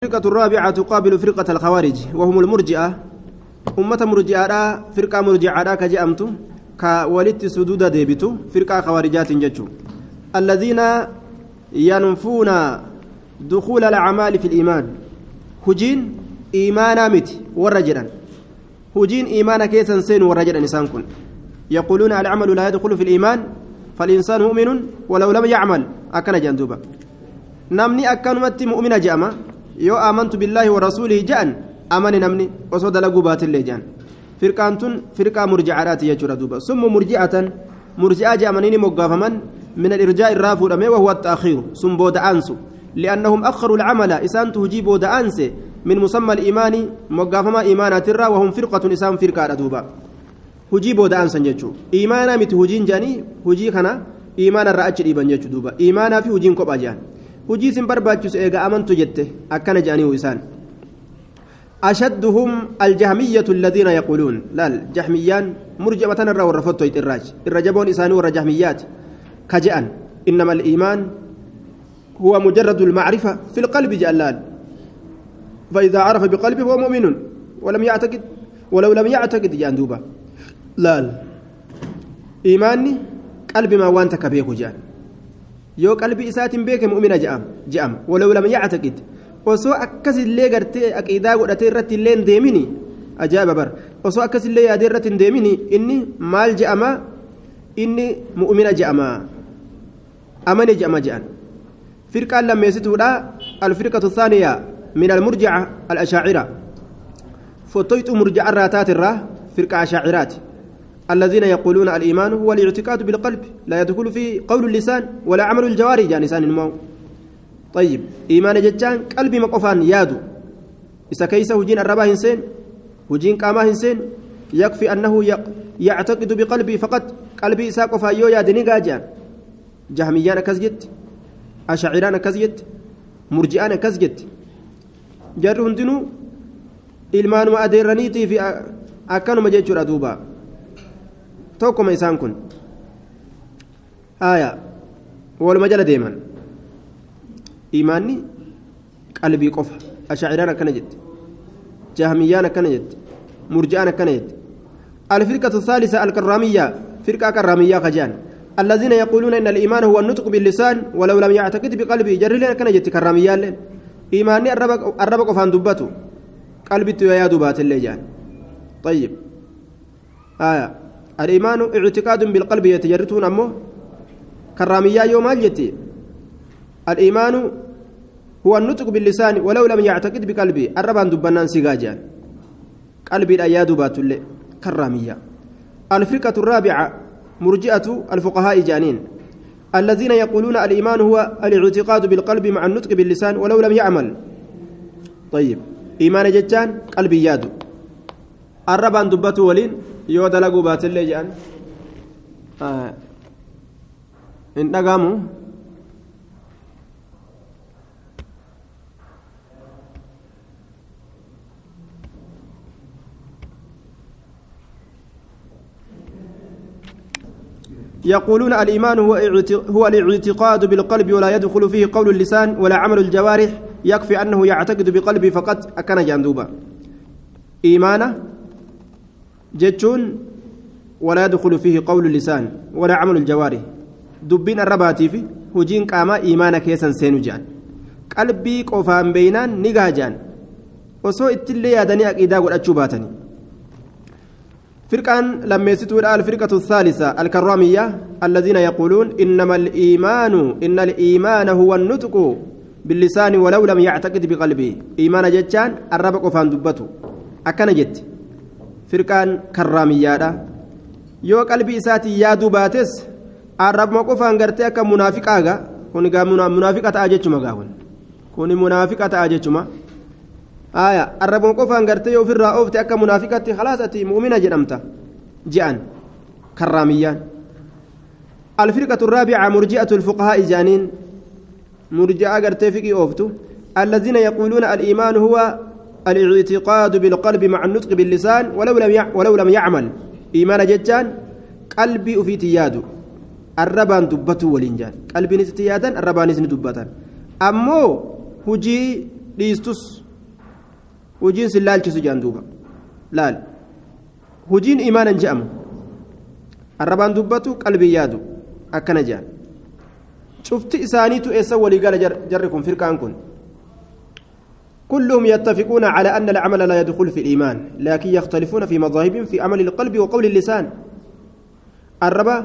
الفرقة الرابعة تقابل فرقة الخوارج وهم المرجئة. أمة مرجئة فرقة مرجئة كجأمت كولدت سدود ديبتو فرقة خوارجات جتشو الذين ينفون دخول الأعمال في الإيمان. هجين إيمانا مت ورجلا هجين إيمانا كيسا سين ورجلا نسان كن. يقولون العمل لا يدخل في الإيمان فالإنسان مؤمن ولو لم يعمل أكن جندوبا نمني أكنمت مؤمن جأما yoo amantu billaahi warasuulihi je'an amane namni osoo dalaguu baatillee je'an firqaan tun firqaa murjicaadhaati jechuudha duuba. Summu murjicatan murji'aa je'amanii ni moggaafaman وهو التأخير ثم بود أنسو لأنهم أخروا العمل إسان تهجي بود أنس من مسمى الإيمان مقافما إيمانا ترى وهم فرقة إسان فرقة دوبا هجي بود أنسا جيتشو إيمانا مت هجين جاني هجي خنا إيمانا رأتش إيبان جيتشو دوبا إيمانا في هجين كوبا جان hujii sin barbaachisu eega amantu jette? Akkana jedhanii isaan. أشدهم الجهمية الذين يقولون لا الجهميان مرجمة الرا والرفض الراج الرجبون إساني والرجهميات كجأن إنما الإيمان هو مجرد المعرفة في القلب جلال فإذا عرف بقلبه فهو مؤمن ولم يعتقد ولو لم يعتقد جاندوبا لا إيماني قلب ما وانت كبيك جان yoo qalbii isaatiin beeke mu'mina je'am walaw lam yactaqid osoo akkasillee gartee aqiidaa godhatee irratti illee hin deemini ajaa'iba bar osoo akkasillee yaadee irratti hin deemini inni maal je'ama inni mu'mina je'ama amane je'ama je'an firqaan lammeessituudha alfirqatu thaaniya min almurjica alashaacira fottoyxu murjica irraa taatirraa firqa ashaaciraati الذين يقولون الإيمان هو الاعتقاد بالقلب لا يدخل فيه قول اللسان ولا عمل الجوارح يعني لسان المو طيب إيمان جتان قلبي مقفان يادو. إذا كيس هجين الربا هنسين هجين قاما هنسين يكفي أنه يعتقد بقلبي فقط. قلبي إسا قفا يو يادني قاجان جهميان كزجت أشعران كزجت مرجئان كزجت. جر هندنو ilmaan ma adeerraniitii fi akkanuma jechuudha duuba tokkuma isaan kun? Haya waluma jala deeman. Imaanni qalbii qofa. Ashaaciraan akkana jette. Jahmiyyaan akkana jette. Murji'aan akkana jette. الفرقة الثالثة الكرامية فرقة كرامية خجان الذين يقولون إن الإيمان هو النطق باللسان ولو لم يعتقد بقلبه جر لنا كان كرامية لين إيماني الربك الربك فان دبته قلبي يا دبات الليجان طيب آية الإيمان اعتقاد بالقلب يتجرتون أمه كرامية يوم الجتي الإيمان هو النطق باللسان ولو لم يعتقد بقلبه الربان دبنان سيغاجان قلبي الأياد باتل كرامية الفرقة الرابعة مرجئة الفقهاء جانين الذين يقولون الإيمان هو الاعتقاد بالقلب مع النطق باللسان ولو لم يعمل طيب إيمان جتان قلبي يادو الربان دبته ولين yoo dalaguu baatillee jedhan hin dhagamu يقولون الإيمان هو هو الاعتقاد بالقلب ولا يدخل فيه قول اللسان ولا عمل الجوارح يكفي أنه يعتقد بقلبه فقط أكن جندوبا إيمانه جتون ولا يدخل فيه قول اللسان ولا عمل الجوارح دبين الرباتي في هجين قاما إيمانا كيسا سينجان قلبي قفان بينان نقاجان وسو اتلي يادني أكيدا قد باتني فرقان لما يستوى الفرقة الثالثة الكرامية الذين يقولون إنما الإيمان إن الإيمان هو النطق باللسان ولو لم يعتقد بقلبه إيمان جتان الرب قفان دبته أكن جت firqaan karraamiyyaadha yoo qalbii isaatiin yaaduu baates arrabuma qofaan gartee akka munaafiqaaga kun gaa munaafiqa ta'a jechuma gaa kun kun munaafiqa ta'a jechuma aya arrabuma qofaan gartee yoo ofirraa oofte akka munaafiqatti khalaas ati mu'mina jedhamta je'an karraamiyyaan الفرقة الرابعة مرجئة الفقهاء جانين مرجئة قرتي فيكي أوفتو الذين يقولون الإيمان هو الاعتقاد بالقلب مع النطق باللسان ولو لم ولو لم يعمل إيمان جتان قلبي في تيادو الربان دبتو ولنجان قلبي نستيادا الربان نسن دبتان أمو هجي laalchisu jedhan duuba laal hujiin imaanan je'amu arrabaan dubbatu qalbii yaadu akkana jedhan cufti isaaniitu eessa waliigala jarri kun firqaan kun كلهم يتفقون على أن العمل لا يدخل في الإيمان لكن يختلفون في مذاهب في عمل القلب وقول اللسان الربا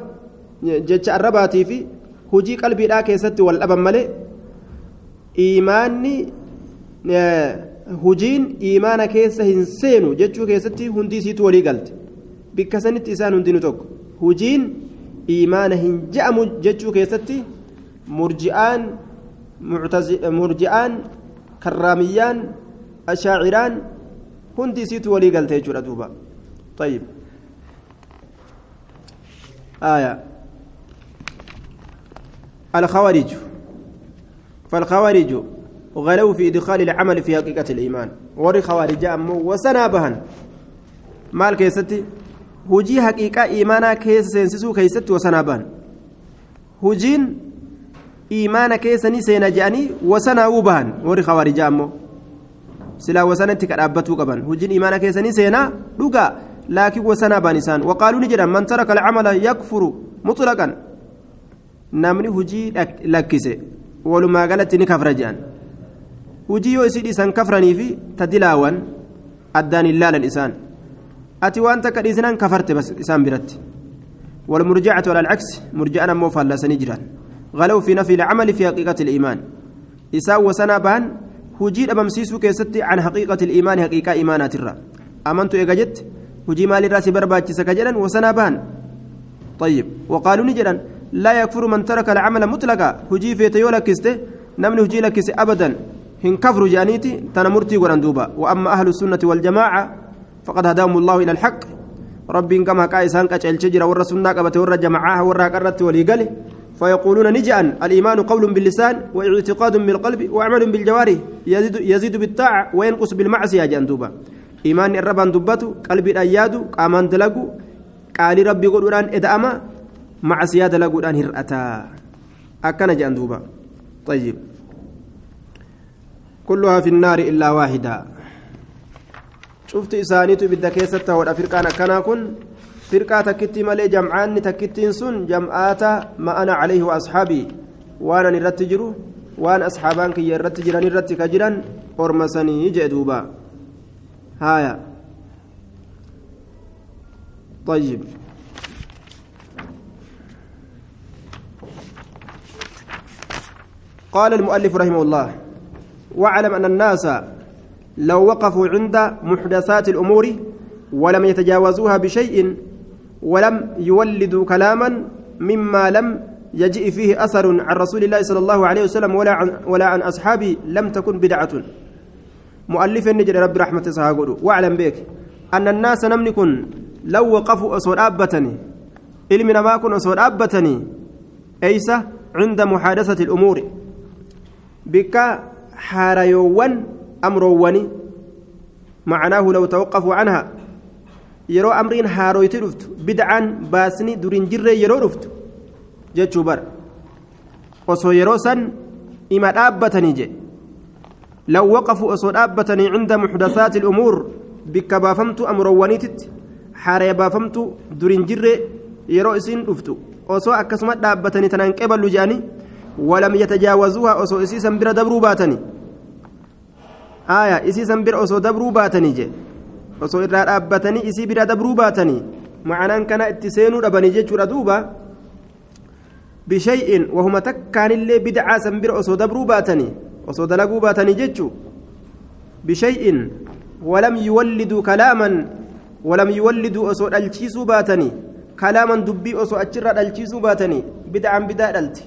جتش الرباتي في هجي قلبي لا كيست والأبا ملئ إيماني keessa hin seenu jechuu keessatti hundi isiitu walii galte bikka sanitti isaan hundinu tokko hujiin imaana hin je'amu jechuu keessatti murji'aan murji'aan karraamiyyaan ashaaciraan hundi isiitu walii galte jechuudha duuba طيب. آية. الخوارج. فالخوارج غلوا في إدخال العمل في حقيقة الإيمان. وري خوارج أمو وسنا بهن. مال كيستي؟ هجي حقيقة إيمانا كيس سينسسو كيستي وسنا بهن. هجين إيمانا كيسني سينا جاني وسنا وبهن وري خوارج أمو سلا وسنتي كرابتو قبن هجين إيمانا كيسني سينا لقا لكن وسنا بانسان وقالوا نجرا من ترك العمل يكفر مطلقا namni hujii lakkise walumaa galatti ni kafra jedhan hujii yoo isii dhiisan kafranii fi tadilaawan addaan hin laalan isaan. Ati waan takka dhiisinan kafarte isaan biratti. والمرجعة على العكس مرجعنا مو فلسني جيران غلوا في نفي العمل في حقيقة الإيمان. إساء وسنا بان هجيد أممسيسو كيستي عن حقيقة الإيمان حقيقة إيمانات الرا. أمنت إيجاجت هجي مالي راسي برباتي سكجلا وسنا بان. طيب وقالوا نجلا لا يكفر من ترك العمل مطلقا. هجي في تيولا كسته نمن هجي لكس أبدا. هن كفر جانيتي تنمرتي ورندوبا وأما أهل السنة والجماعة فقد هداهم الله إلى الحق. ربي كما كايسان كاچل شجرة ور سنة قبت ور جماعة ور قرت وليقله فيقولون نجأ الإيمان قول باللسان واعتقاد بالقلب وعمل بالجوارح يزيد, يزيد بالطاعة وينقص بالمعصية جندوبا إيمان الربان دبته قلبي الأياد قامان دلقو قال ربي قدران إدأما معصية دلقودان هرأتا أكن جندوبا طيب كلها في النار إلا واحدة. شفت إسانيتو بدك كيسة ولا فرقان كنا كن فرقة تكتي مالي جمعان تكتين سن جمعات ما أنا عليه وأصحابي وأنا نرت جرو وأنا أصحابان كي يرت جران نرت كجران أرمسني جدوبا هايا طيب قال المؤلف رحمه الله واعلم أن الناس لو وقفوا عند محدثات الأمور ولم يتجاوزوها بشيء ولم يولدوا كلاما مما لم يجئ فيه أثر عن رسول الله صلى الله عليه وسلم ولا عن, ولا عن أصحابه لم تكن بدعة. مؤلف النجر رب رحمة سهاقول واعلم بك أن الناس نم كن لو وقفوا أصول أبتني علمنا ما كن أصول أبتني أيس عند محادثة الأمور. بك حاريوان أمرواني معناه لو توقفوا عنها. Yeroo amriin haaroyti dhuftu bid'aan baasni duriin jirree yeroo dhuftu jechuu bar osoo yeroo san ima dhaabbatanii je law waqafuu osoo dhaabbatanii cinda muxdathaati ilumuur bikka baafamtu amroowwaniititti haaree baafamtu duriin jirree yeroo isiin dhuftu osoo akkasuma dhaabbatanii tanaan qeballu je'anii walam yatajaawazuuha osoo isii san bira dabruu baatanii aya isii san bira osoo dabruu baatanii je osoo irraa dhaabbatanii isii bira dabruu baatanii macanaan kana itti seenuu dhabanii jechuudha duuba bishay'in wahuma takkaanillee bidcaa san bira osoo dabruu baatanii osoo dalaguu baatanii jechuu bishay'in walam yuwalliduu kalaaman walam yuwalliduu osoo dhalchiisuu baatanii kalaaman dubbii osoo achirraa dhalchiisuu baatanii bidcaan bidaa dhalti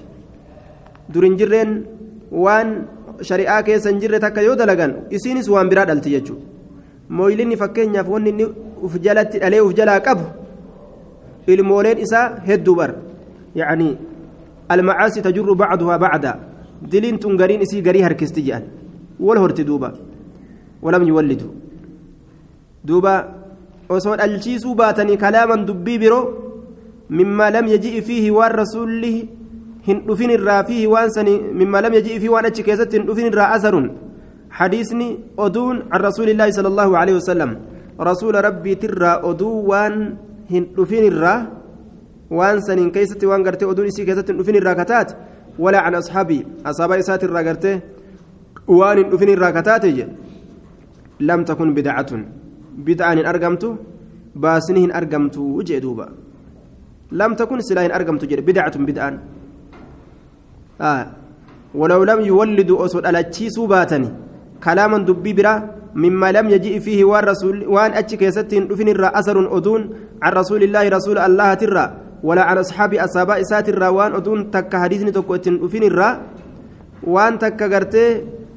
durin jirreen waan shari'aa keessa hin jirre takka yoo dalagan isiinis waan biraa dhalti jechuudha mooyilinni fakkeenyaaf wanni inni uf jalatti dhalee uf jalaa qabu ilmooleen isaa hedduu bar yacanii almacaasi tajurru bacduhaa bacda diliin tun gariin isii garii harkisti jedhan wal horti duuba walam yuwallidu duuba osoo dhalchiisuu baatanii kalaaman dubbii biroo mimmaa lam yaji'i fiihi waan rasuulli hin dhufin irraa fiihi waan sani mimmaa lam yaji'i fiihi waan achi keessatti hin dhufin irraa asarun حديثني أدون عن رسول الله صلى الله عليه وسلم. رسول ربي ترى أدو وان هندفين الرا وان سنين كيست وان قرتي أدون إسي كيست هندفين الراكتات ولا عن أصحابي. أصحاب إسات الراكتات وان هندفين الراكتات لم تكن بدعة. بدعة أرقمت باسنهن أرقمت وجه دوبا. لم تكن سلاهن أرقمت بدعة بدعة. آه. ولو لم يولدوا أسود على تشيسو باتني. كلاما دبي برا مما لم يجيء فيه وان رسول وان أتش كيستين دفن أثر أدون عن رسول الله رسول الله ترى ولا عن أصحاب إسات الرا وان أدون تك حديثني تكوتين دفن الرا وان تك غرتي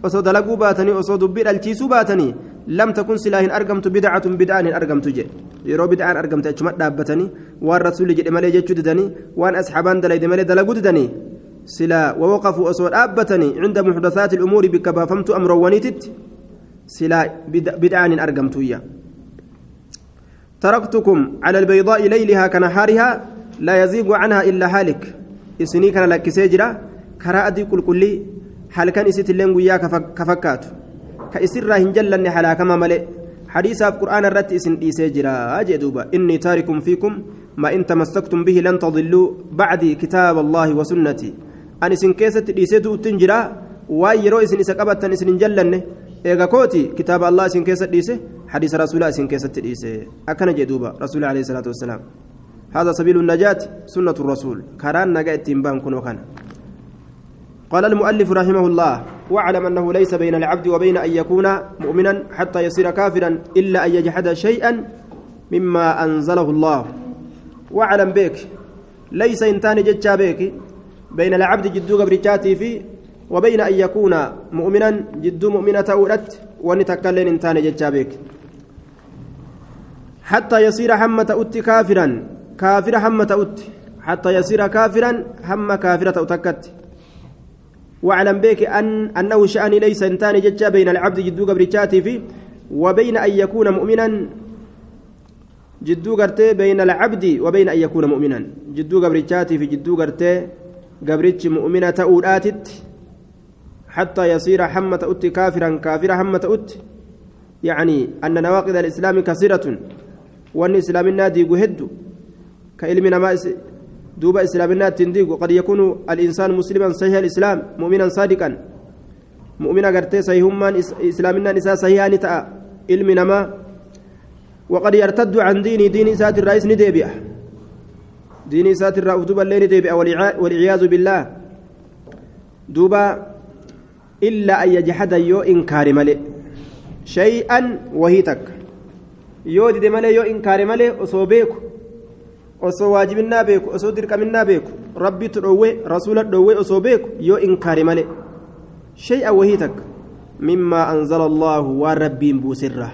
osoo dubbii dhalchiisuu baatanii lam takun silaa hin argamtu bidacatun bid'aan hin argamtu jedhe yeroo bid'aan argamte achuma dhaabbatanii waan rasuulli jedhe malee jechuu didanii waan asxaabaan dalayde malee dalaguu didanii سلا ووقفوا أصول أبتني عند محدثات الأمور بكبا فهمت أمر ونيتت سلا بدعان أرقمتويا تركتكم على البيضاء ليلها كنهارها لا يزيغ عنها إلا هالك. إسني كان لك سيجرا كراءة كل كلي هل كان إسيت اللين ويا كفكات. كإسر هنجلن حلاكما ملئ. حديث في القرآن الرت إسن إيسيجرا أجدوبا إني تارك فيكم ما إن تمسكتم به لن تضلوا بعد كتاب الله وسنتي. Ani isin keessatti dhiiseetu uttiin jira waan yeroo isin isa qabattan isin hin jallanne eega kooti kitaaba allah isin keessa dhiise rasuulaa isin keessatti dhiise akkana jee duuba rasuuli alayhi salaatu wassalaam هذا سبيل النجاة سنة الرسول كران نجا اتنبان كنو كان قال المؤلف رحمه الله واعلم أنه ليس بين العبد وبين أن يكون مؤمنا حتى يصير كافرا إلا أن يجحد شيئا مما أنزله الله واعلم بك ليس إنتان جتشا بك بين العبد جدو قبرجاتي في وبين أن يكون مؤمنا جدو مؤمنة أولت ونتكلم إنتان جتشابيك حتى يصير حمة أت كافرا كافر حمة أت حتى يصير كافرا هم كافرة أتكت واعلم بك أن أنه شأن ليس إنتان جتشا بين العبد جدو قبرجاتي في وبين أن يكون مؤمنا جدو قرتي بين العبد وبين أن يكون مؤمنا. جدو قبرجاتي في جدو قرتي قبرتش مؤمنة تؤداتت حتى يصير حمة أت كافرا كافرا حمة أت يعني أن نواقض الإسلام كثيرة وأن إسلام النادي قهد كإلمنا ما دوب إسلام النادي تنديق وقد يكون الإنسان مسلما صحيح الإسلام مؤمنا صادقا مؤمنا قرتي صحيحما إسلامنا نساء صحيحان تأ علمنا ما وقد يرتد عن ديني دين سات الرئيس نديبئه ديني سات الرأف دوبا الليل ديبئ والعياذ بالله. دوبا إلا أن يجحد يو إنكار ملئ شيئا وهي تك يو دي ملئ يو إنكار ملئ أصو بيكو. أصو واجبنا بيكو أصو دركمنا بيكو. ربي تروي رسول تروي أصو بيكو. يو إنكار ملئ شيئا وهي تك مما أنزل الله وربي بوسره.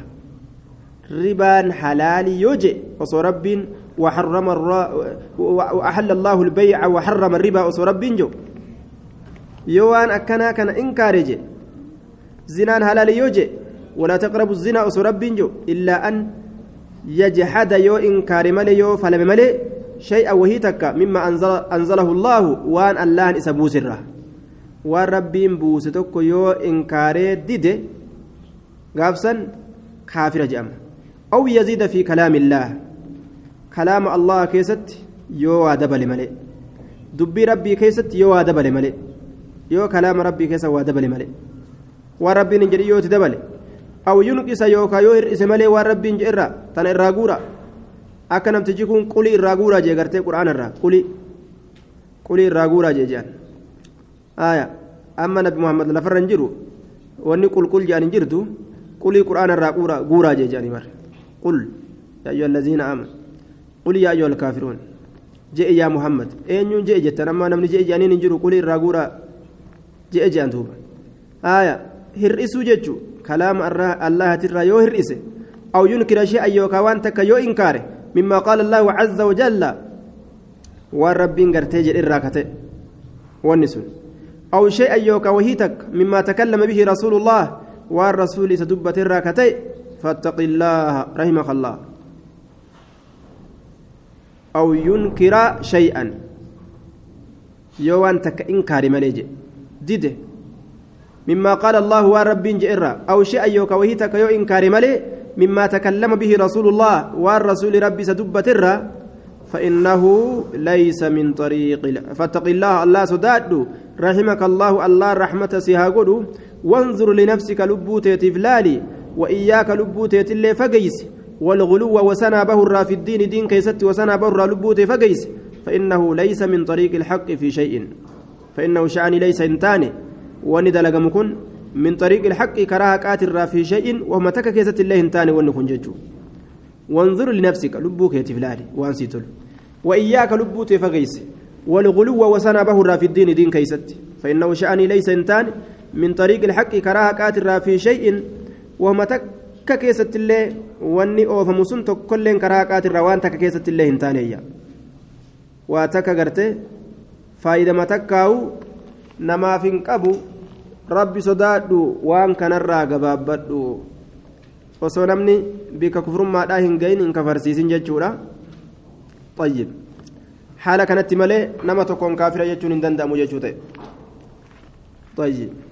ربان حلال يوجئ أصو ربي وحرم الرا وأحل الله البيع وحرم الربا وصرب جو. يوان أكنا كان إنكارج زنان حلال يوجي. ولا تقربوا الزنا وصرب جو. إلا أن يجحد يو إنكار ملي يو فلم ملي شيئا وهي تكا مما أنزل أنزله الله وان الله إسبو سره waan rabbiin buuse tokko yoo inkaaree dide gaafsan kaafira jedhama aw yaziida fi kalaamillaah kalaama allah keessatti yoo waa dabale malee dubbii rabbii keessatti yoo waa dabale malee yoo kalaama rabbii keessa waa dabale malee waan rabbiin hin jedhin yooti dabale aw yunqisa yookaan yoo hir'ise malee waan rabbiin jedhe irraa tana irraa guura akka namtichi kun qulii irraa guuraa jee gartee qura'aana irraa qulii qulii irraa guuraa jee jedhan aya amma nabi muhammad lafarra hin jiru wanni qulqul jedhan hin jirtu qulii qura'aana irraa guuraa jee jedhani bar qul yaa ayyuha allaziina aamanu قل يا أيها الكافرون جئ يا محمد أين جئ جتنا أما نمني جئ جانين نجرو قل الراغورا جئ جان توبا آية هرئسو جتشو كلام الله ترى يو هرئسه أو ينكر شيئا يوكا وانتك يو إنكاره مما قال الله عز وجل والرب قرتي جئ الراكته والنسون أو شيئا يوكا وهيتك مما تكلم به رسول الله والرسول سدبت الراكتي فاتق الله رحمك الله. أو ينكر شيئا. يوان تك إنكار مليجي ديده. مما قال الله ورب جئرا أو شيء يوكا وهي تكيو إنكار ملي. مما تكلم به رسول الله والرسول ربي سدبت الرّ فإنه ليس من طريق فاتق الله الله سداد رحمك الله الله رحمة سيهاقود وانظر لنفسك لبوتي تفلالي. وإياك لبوتي تلي فقيس. والغلو وسنا بهر في الدين دين كيست وسنا بهر لبوتي فقيس. فإنه ليس من طريق الحق في شيء. فإنه شأني ليس انتاني وندلق مكن من طريق الحق كراهك آتر في شيء وهم تك كيست الله انتاني ونكن ججو. وانظر لنفسك لبوك يتفلالي وانسيتل وإياك لبوت فقيس. والغلو وسنا بهر في الدين دين كيست. فإنه شأني ليس انتان. من طريق الحق كراهة كاتر في شيء وهم تك takka keessattillee wanni oofamu sun tokkollee karaa haqaatirraa waan takka keessattillee hin taaneeyya waa takka gartee faayidama takkaa'u namaaf hin qabu rabbi sodaadhu waan kanarraa gabaabbadhu osoo namni bika kufurummaadhaa hin gahin hin kafarsiisin jechuudha. Xayyib haala kanatti malee nama tokkoon kaafira jechuun hin danda'amu jechuu ta'e. Xayyib